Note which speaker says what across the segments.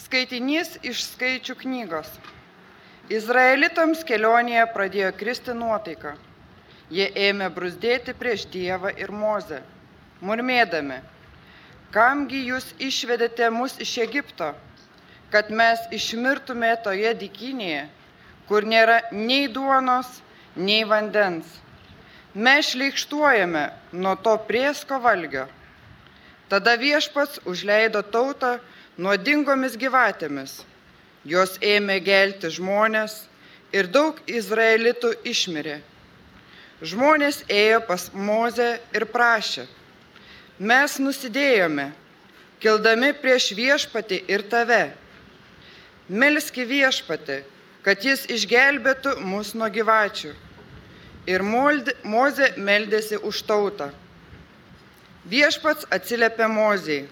Speaker 1: Skaitinys iš skaičių knygos. Izraelitams kelionėje pradėjo kristi nuotaika. Jie ėmė brusdėti prieš Dievą ir Mozę, murmėdami, kamgi jūs išvedėte mus iš Egipto, kad mes išmirtume toje dykinėje, kur nėra nei duonos, nei vandens. Mes šleikštuojame nuo to priesko valgio. Tada viešpats užleido tautą nuodingomis gyvatėmis. Jos ėmė gelti žmonės ir daug izraelitų išmirė. Žmonės ėjo pas Mozę ir prašė, mes nusidėjome, kildami prieš viešpatį ir tave. Melski viešpatį, kad jis išgelbėtų mus nuo gyvačių. Ir Mozė meldėsi už tautą. Viešpats atsiliepė Mozijai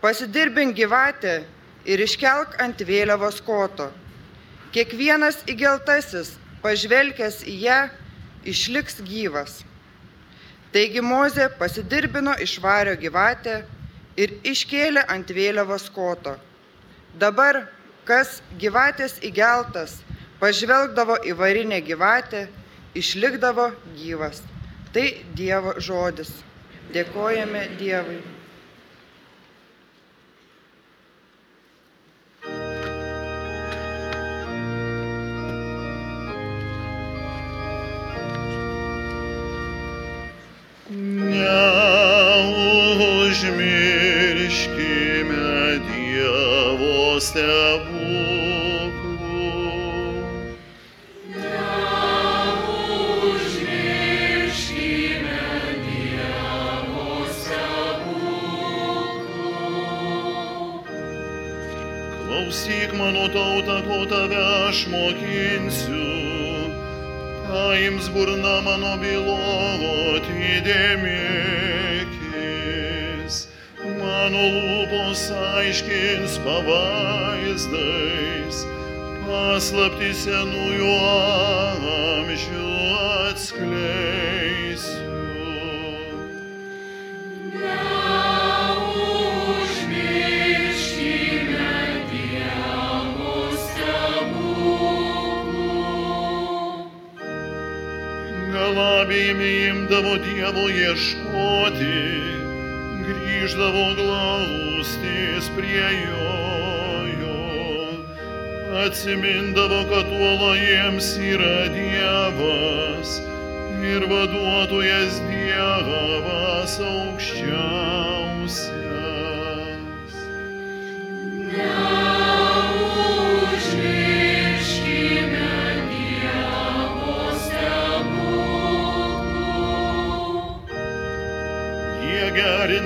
Speaker 1: Pasidirbink gyvatę ir iškelk ant vėliavos koto. Kiekvienas įgeltasis, pažvelgęs į ją, išliks gyvas. Taigi Mozė pasidirbino iš vario gyvatę ir iškėlė ant vėliavos koto. Dabar, kas gyvatės įgeltas, pažvelgdavo į varinę gyvatę, išlikdavo gyvas. Tai Dievo žodis. Dėkojame Dievui.
Speaker 2: Klausyk mano tautą, ko tave aš mokinsiu. Paims burna mano byloti dėmėkis. Mano lūpos aiškins pavaizdais, paslapti senųjų amžių atskleisiu. Imdavo Dievo ieškoti, grįždavo glaustis prie jo. Atsimindavo, kad uola jiems yra Dievas ir vaduotojas Dievas aukščiausias.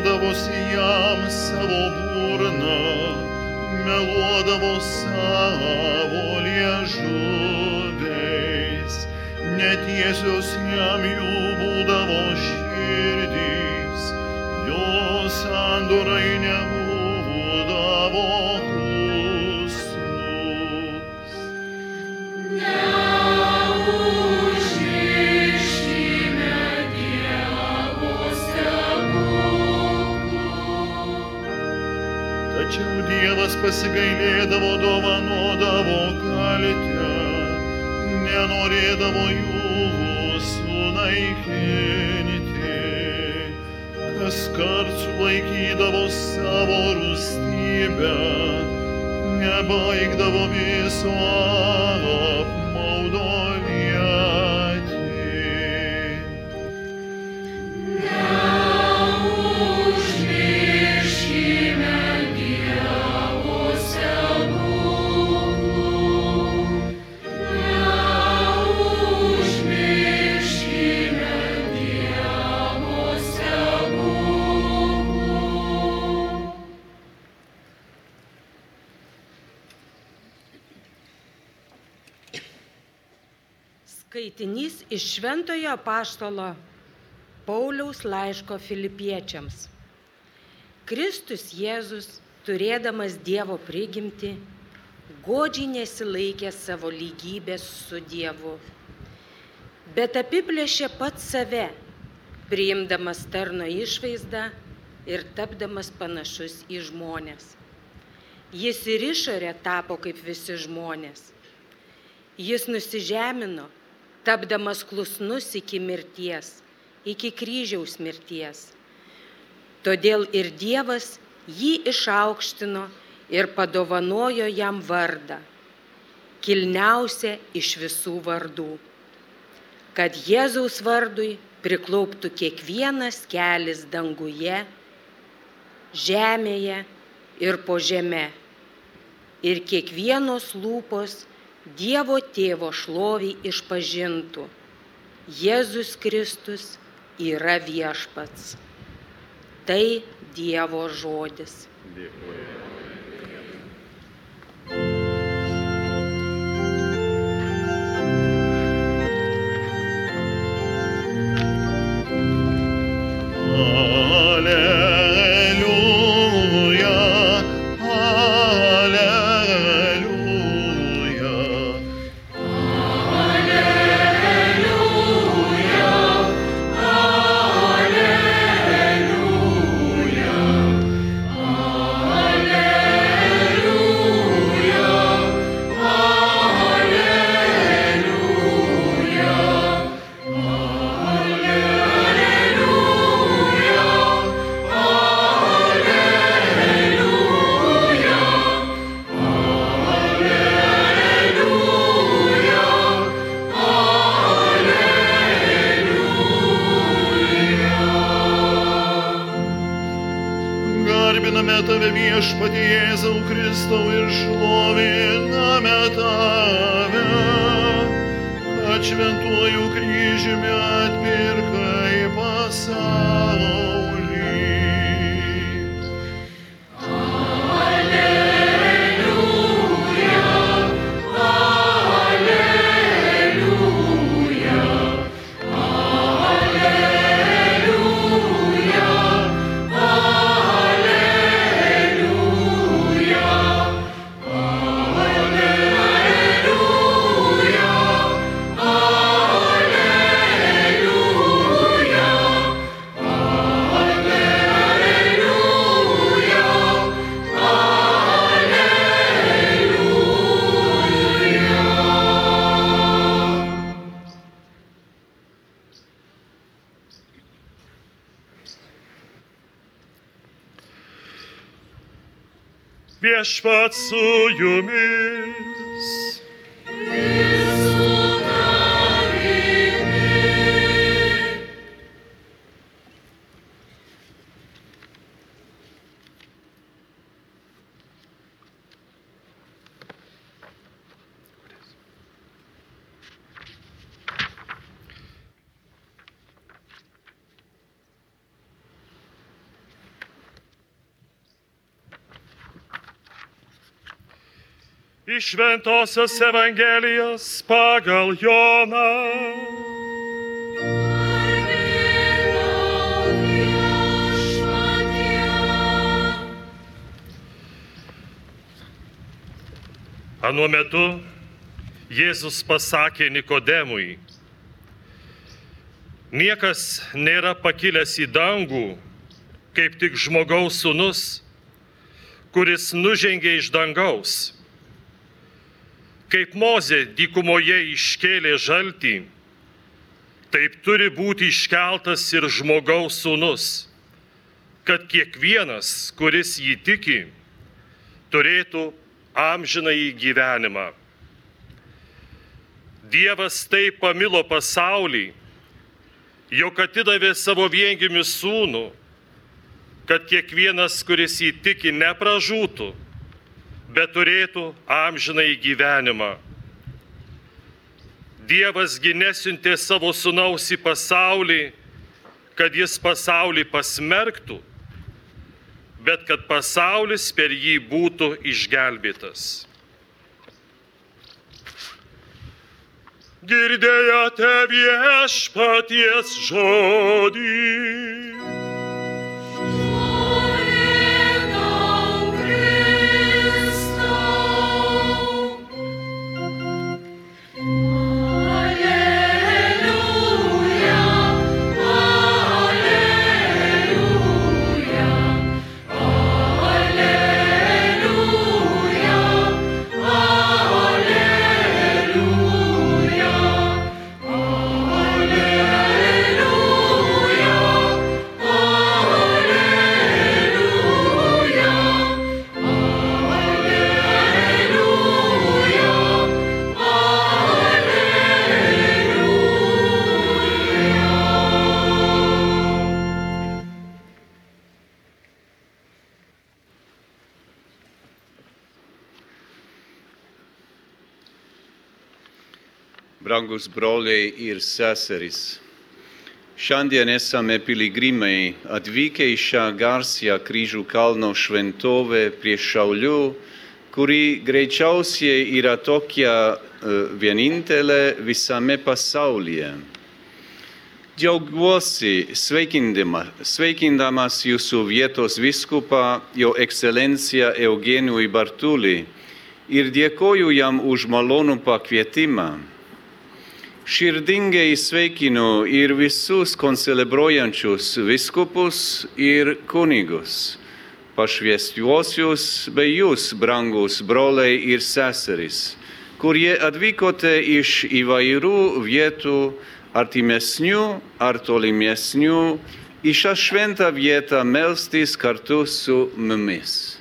Speaker 2: Gerindavosi jam savo burną, meluodavo savo liežuviais, netiesios jam jų būdavo širdys, jo sandorai nebūdavo pasigailėdavo, dovanodavo kaltę, nenorėdavo jų sunaikinti. Kas kart sulaikydavo savo rūstybę, nebaigdavo viso
Speaker 3: iš Šventojo apaštalo Pauliaus laiško filipiečiams. Kristus Jėzus, turėdamas Dievo prigimti, godžiai nesilaikė savo lygybės su Dievu, bet apiplėšė pats save, priimdamas tarno išvaizdą ir tapdamas panašus į žmonės. Jis ir išorė tapo kaip visi žmonės. Jis nusižemino, tapdamas klusnus iki mirties, iki kryžiaus mirties. Todėl ir Dievas jį išaukštino ir padovanojo jam vardą, kilniausią iš visų vardų, kad Jėzaus vardui priklauptų kiekvienas kelias danguje, žemėje ir po žemė. Ir kiekvienos lūpos Dievo tėvo šloviai išpažintų. Jėzus Kristus yra viešpats. Tai Dievo žodis.
Speaker 4: Dėkui. Šventuoju kryžiumi atpirkai pasaulį. Viešpat su jumis. Iš Šventojios Evangelijos pagal Joną. Anuo metu Jėzus pasakė Nikodemui, niekas nėra pakilęs į dangų, kaip tik žmogaus sunus, kuris nužengė iš dangaus. Kaip Mozė dykumoje iškėlė žaltį, taip turi būti iškeltas ir žmogaus sūnus, kad kiekvienas, kuris jį tiki, turėtų amžiną į gyvenimą. Dievas taip pamilo pasaulį, jog atidavė savo viengimių sūnų, kad kiekvienas, kuris jį tiki, nepražūtų, bet turėtų amžiną į gyvenimą. Dievasgi nesiuntė savo sunaus į pasaulį, kad jis pasaulį pasmerktų, bet kad pasaulis per jį būtų išgelbėtas. Girdėjote viešpaties žodį.
Speaker 5: Brangus broliai ir seserys. Šiandien esame piligrimai atvykę į šią garsią kryžių kalno šventovę prie Šaulių, kuri greičiausiai yra tokia vienintelė visame pasaulyje. Džiaugiuosi sveikindamas jūsų vietos viskupą, jo ekscelenciją Eugenijų Bartulį ir dėkoju jam už malonų pakvietimą. Širdingai sveikinu ir visus koncelebruojančius viskupus ir kunigus, pašviestiuosius bei jūs, brangus broliai ir seserys, kurie atvykote iš įvairių vietų, artimesnių ar tolimesnių, į šią šventą vietą melstis kartu su mumis.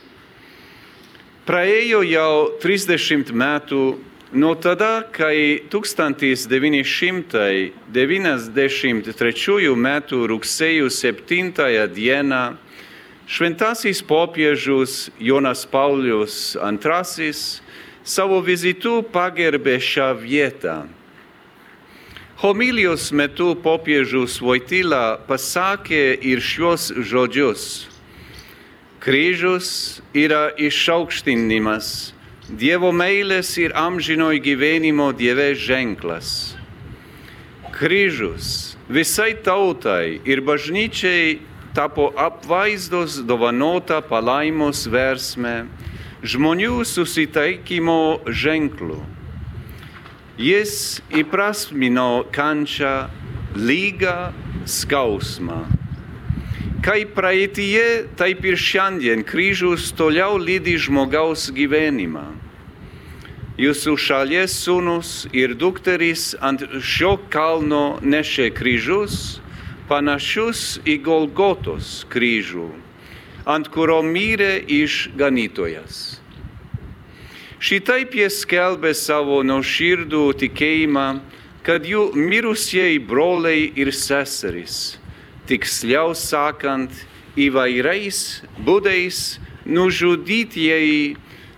Speaker 5: Praėjo jau 30 metų Nuo tada, kai 1993 m. rugsėjo 7 dieną šventasis popiežius Jonas Paulius II savo vizitu pagerbė šią vietą. Homilijos metu popiežius Vojtyla pasakė ir šios žodžius. Kryžius yra išaukštinimas Dievo meilės ir amžinojo gyvenimo Dieve ženklas. Kryžius visai tautai ir bažnyčiai tapo apvaizdos dovanota palaimos versme, žmonių susitaikymo ženklu. Jis įprasmino kančią, lygą, skausmą. Kaip praeitie, taip ir šiandien kryžius toliau lydi žmogaus gyvenimą. Jūsų šalies sūnus ir dukterys ant šio kalno nešė kryžius, panašius į Golgotos kryžių, ant kurio mirė išganytojas. Šitaip jie skelbė savo nuoširdų tikėjimą, kad jų mirusieji broliai ir seserys tiksliau sakant, įvairiais būdais nužudytieji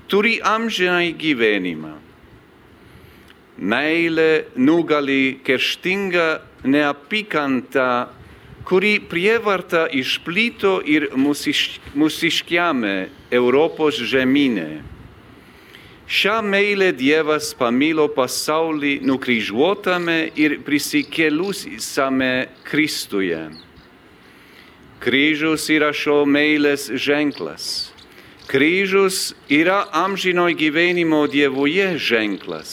Speaker 5: turi amžinai gyvenimą. Meilė nugali kerštingą neapykantą, kuri prievarta išplito ir mūsiškiame Europos žemynė. Šią meilę Dievas pamilo pasaulį nukryžiuotame ir prisikėlusiame Kristuje. Kryžius yra šio meilės ženklas. Kryžius yra amžino gyvenimo Dievuje ženklas.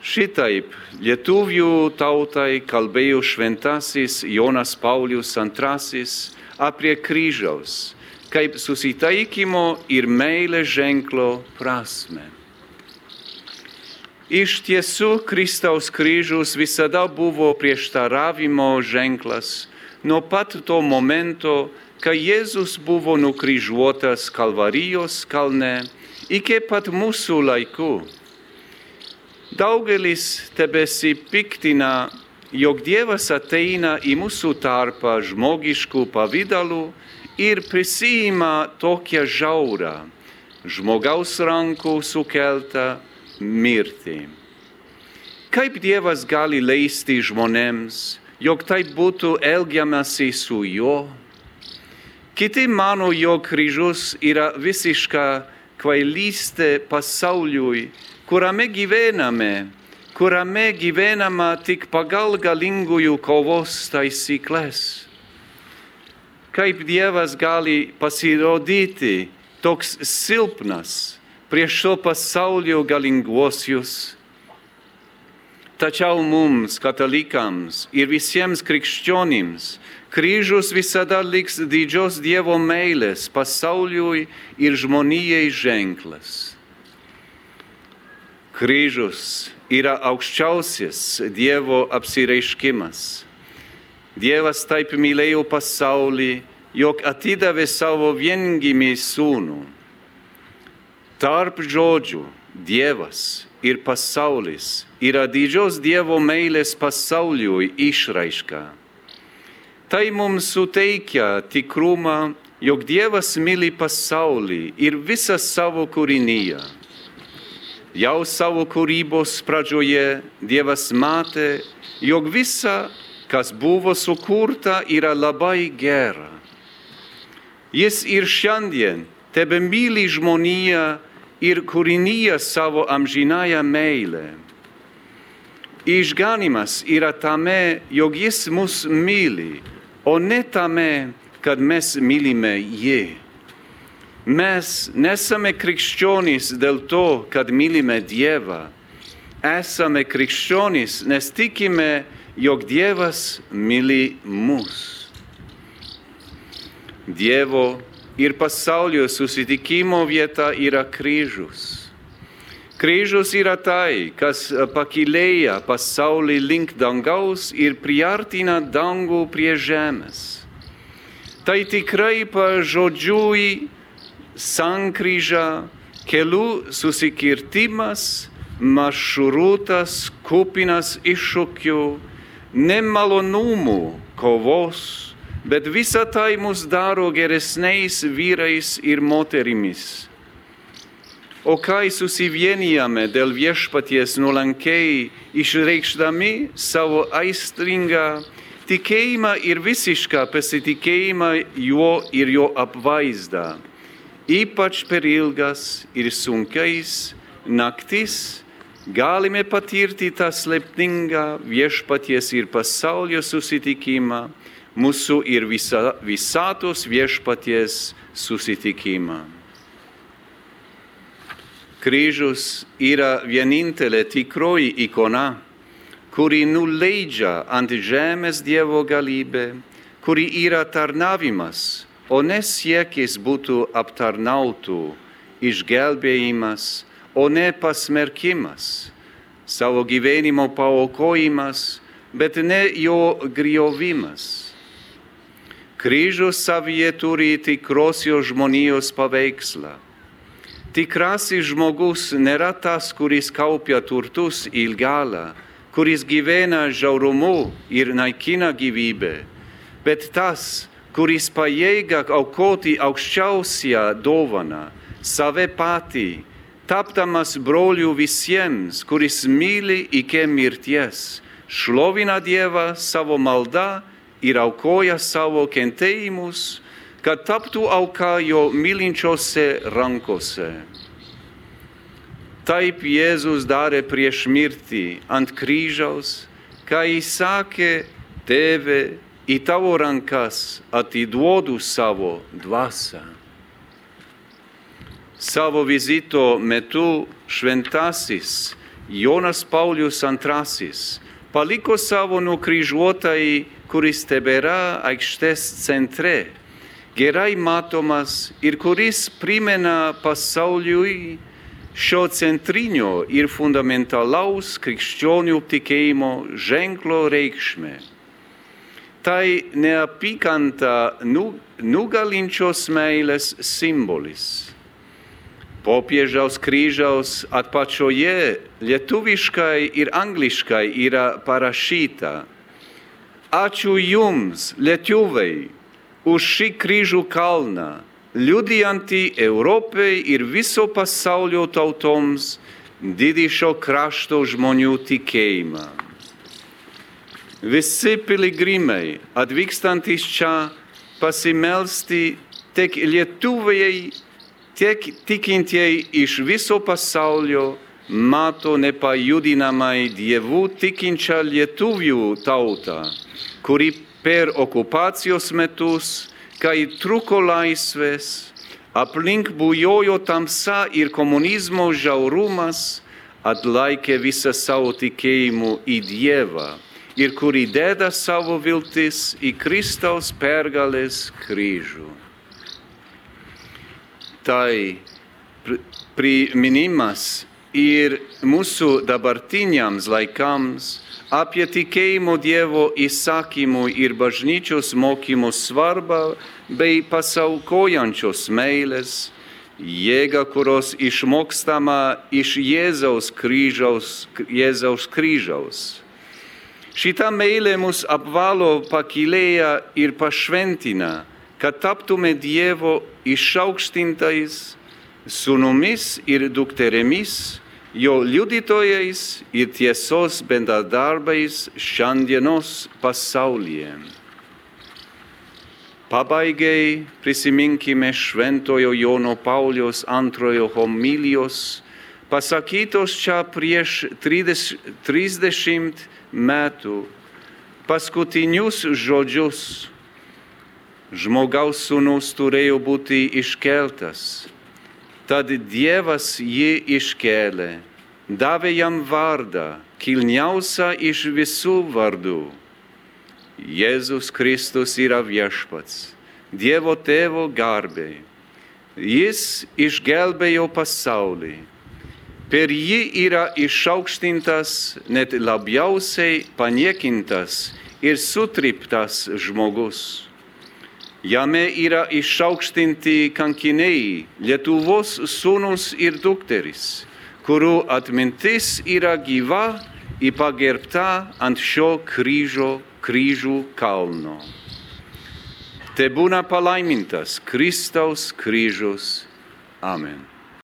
Speaker 5: Šitaip lietuvių tautai kalbėjo šventasis Jonas Paulius II apie kryžiaus, kaip susitaikymo ir meilės ženklo prasme. Iš tiesų Kristaus kryžius visada buvo prieštaravimo ženklas nuo pat to momento, kai Jėzus buvo nukryžiuotas Kalvarijos kalne iki pat mūsų laikų. Daugelis tebesipiktina, jog Dievas ateina į mūsų tarpą žmogiškų pavydalų ir prisima tokią žiaurą, žmogaus rankų sukeltą mirtį. Kaip Dievas gali leisti žmonėms jog taip būtų elgiamasi su juo. Kiti mano, jog kryžius yra visiška kvailystė pasauliui, kuriame gyvename, kuriame gyvenama tik pagal galingųjų kovos taisyklės. Kaip Dievas gali pasirodyti toks silpnas prieš šio pasaulio galinguosius? Tačiau mums, katalikams ir visiems krikščionims, kryžius visada liks didžios Dievo meilės pasauliui ir žmonijai ženklas. Kryžius yra aukščiausias Dievo apsireiškimas. Dievas taip mylėjo pasaulį, jog atidavė savo viengimį sūnų. Tarp žodžių Dievas ir pasaulis yra didžios Dievo meilės pasauliui išraiška. Tai mums suteikia tikrumą, jog Dievas myli pasaulį ir visą savo kūrinyje. Jau savo kūrybos pradžioje Dievas matė, jog visa, kas buvo sukurta, yra labai gera. Jis ir šiandien tebe myli žmoniją ir kūrinyje savo amžinąją meilę. Išganimas yra tame, jog jis mus myli, o ne tame, kad mes mylime jį. Mes nesame krikščionys dėl to, kad mylime Dievą. Esame krikščionys, nes tikime, jog Dievas myli mus. Dievo ir pasaulio susitikimo vieta yra kryžius. Kryžius yra tai, kas pakilėja pasaulį link dangaus ir priartina dangų prie žemės. Tai tikrai pažodžiui sankryža, kelių susikirtimas, maršrutas kupinas iššūkių, nemalonumų, kovos, bet visa tai mus daro geresniais vyrais ir moterimis. O kai susivienijame dėl viešpaties nuolankiai, išreikšdami savo aistringą tikėjimą ir visišką pasitikėjimą juo ir jo apvaizdą, ypač per ilgas ir sunkiais naktis, galime patirti tą slėptingą viešpaties ir pasaulio susitikimą, mūsų ir visa, visatos viešpaties susitikimą. Kryžius yra vienintelė tikroji ikona, kuri nuleidžia ant žemės Dievo galybę, kuri yra tarnavimas, o ne siekis būtų aptarnautų, išgelbėjimas, o ne pasmerkimas, savo gyvenimo paukojimas, bet ne jo griovimas. Kryžius savyje turi tikrosios žmonijos paveikslą Tikrasis žmogus nėra tas, kuris kaupia turtus į galą, kuris gyvena žiaurumu ir naikina gyvybę, bet tas, kuris pajėga aukoti aukščiausią dovaną, save patį, tapdamas brolių visiems, kuris myli iki mirties, šlovina Dievą savo maldą ir aukoja savo kentėjimus, kad taptų auka jo mylinčiose rankose. Taip Jėzus darė prieš mirtį ant kryžiaus, kai jis sakė, tėve, į tavo rankas atiduodu savo dvasę. Savo vizito metu šventasis Jonas Paulius II paliko savo nukryžiuotąjį, kuris tebėra aikštės centre gerai matomas ir kuris primena pasauliui šio centrinio ir fundamentalaus krikščionių tikėjimo ženklo reikšmę. Tai neapykanta nugalinčios meilės simbolis. Popiežiaus kryžiaus atpačioje lietuviškai ir angliškai yra parašyta. Ačiū Jums, lietuviai, už šį kryžių kalną, liudijantį Europai ir viso pasaulio tautoms didį šio krašto žmonių tikėjimą. Visi piligrimai atvykstantis čia pasimelsti tiek lietuviai, tiek tikintieji iš viso pasaulio mato nepajudinamai dievų tikinčią lietuvių tautą, kuri per okupacijos metus, kai truko laisvės, aplink bujojo tamsa ir komunizmo žiaurumas, atlaikė visą savo tikėjimų į Dievą ir kuri deda savo viltis į Kristaus pergalės kryžių. Tai priminimas ir mūsų dabartiniams laikams, apie tikėjimo Dievo įsakymų ir bažnyčios mokymų svarbą bei pasaukojančios meilės, jėga, kurios išmokstama iš Jėzaus kryžiaus. Jėzaus kryžiaus. Šita meilė mus apvalo pakilėja ir pašventina, kad taptume Dievo išaukštintais sunumis ir dukterėmis jo liudytojais ir tiesos bendradarbais šiandienos pasaulyje. Pabaigai prisiminkime Šventojo Jono Paulius antrojo homilijos, pasakytos čia prieš 30 metų, paskutinius žodžius. Žmogaus sūnus turėjo būti iškeltas. Tad Dievas jį iškėlė, davė jam vardą, kilniausią iš visų vardų Jėzus Kristus yra viešpats, Dievo tėvo garbei. Jis išgelbėjo pasaulį. Per jį yra išaukštintas net labiausiai paniekintas ir sutriptas žmogus. Jame yra išaukštinti kankiniai, Lietuvos sūnus ir dukteris, kurių atmintis yra gyva ir pagerbta ant šio kryžo kryžių kalno. Te būna palaimintas Kristaus kryžius. Amen.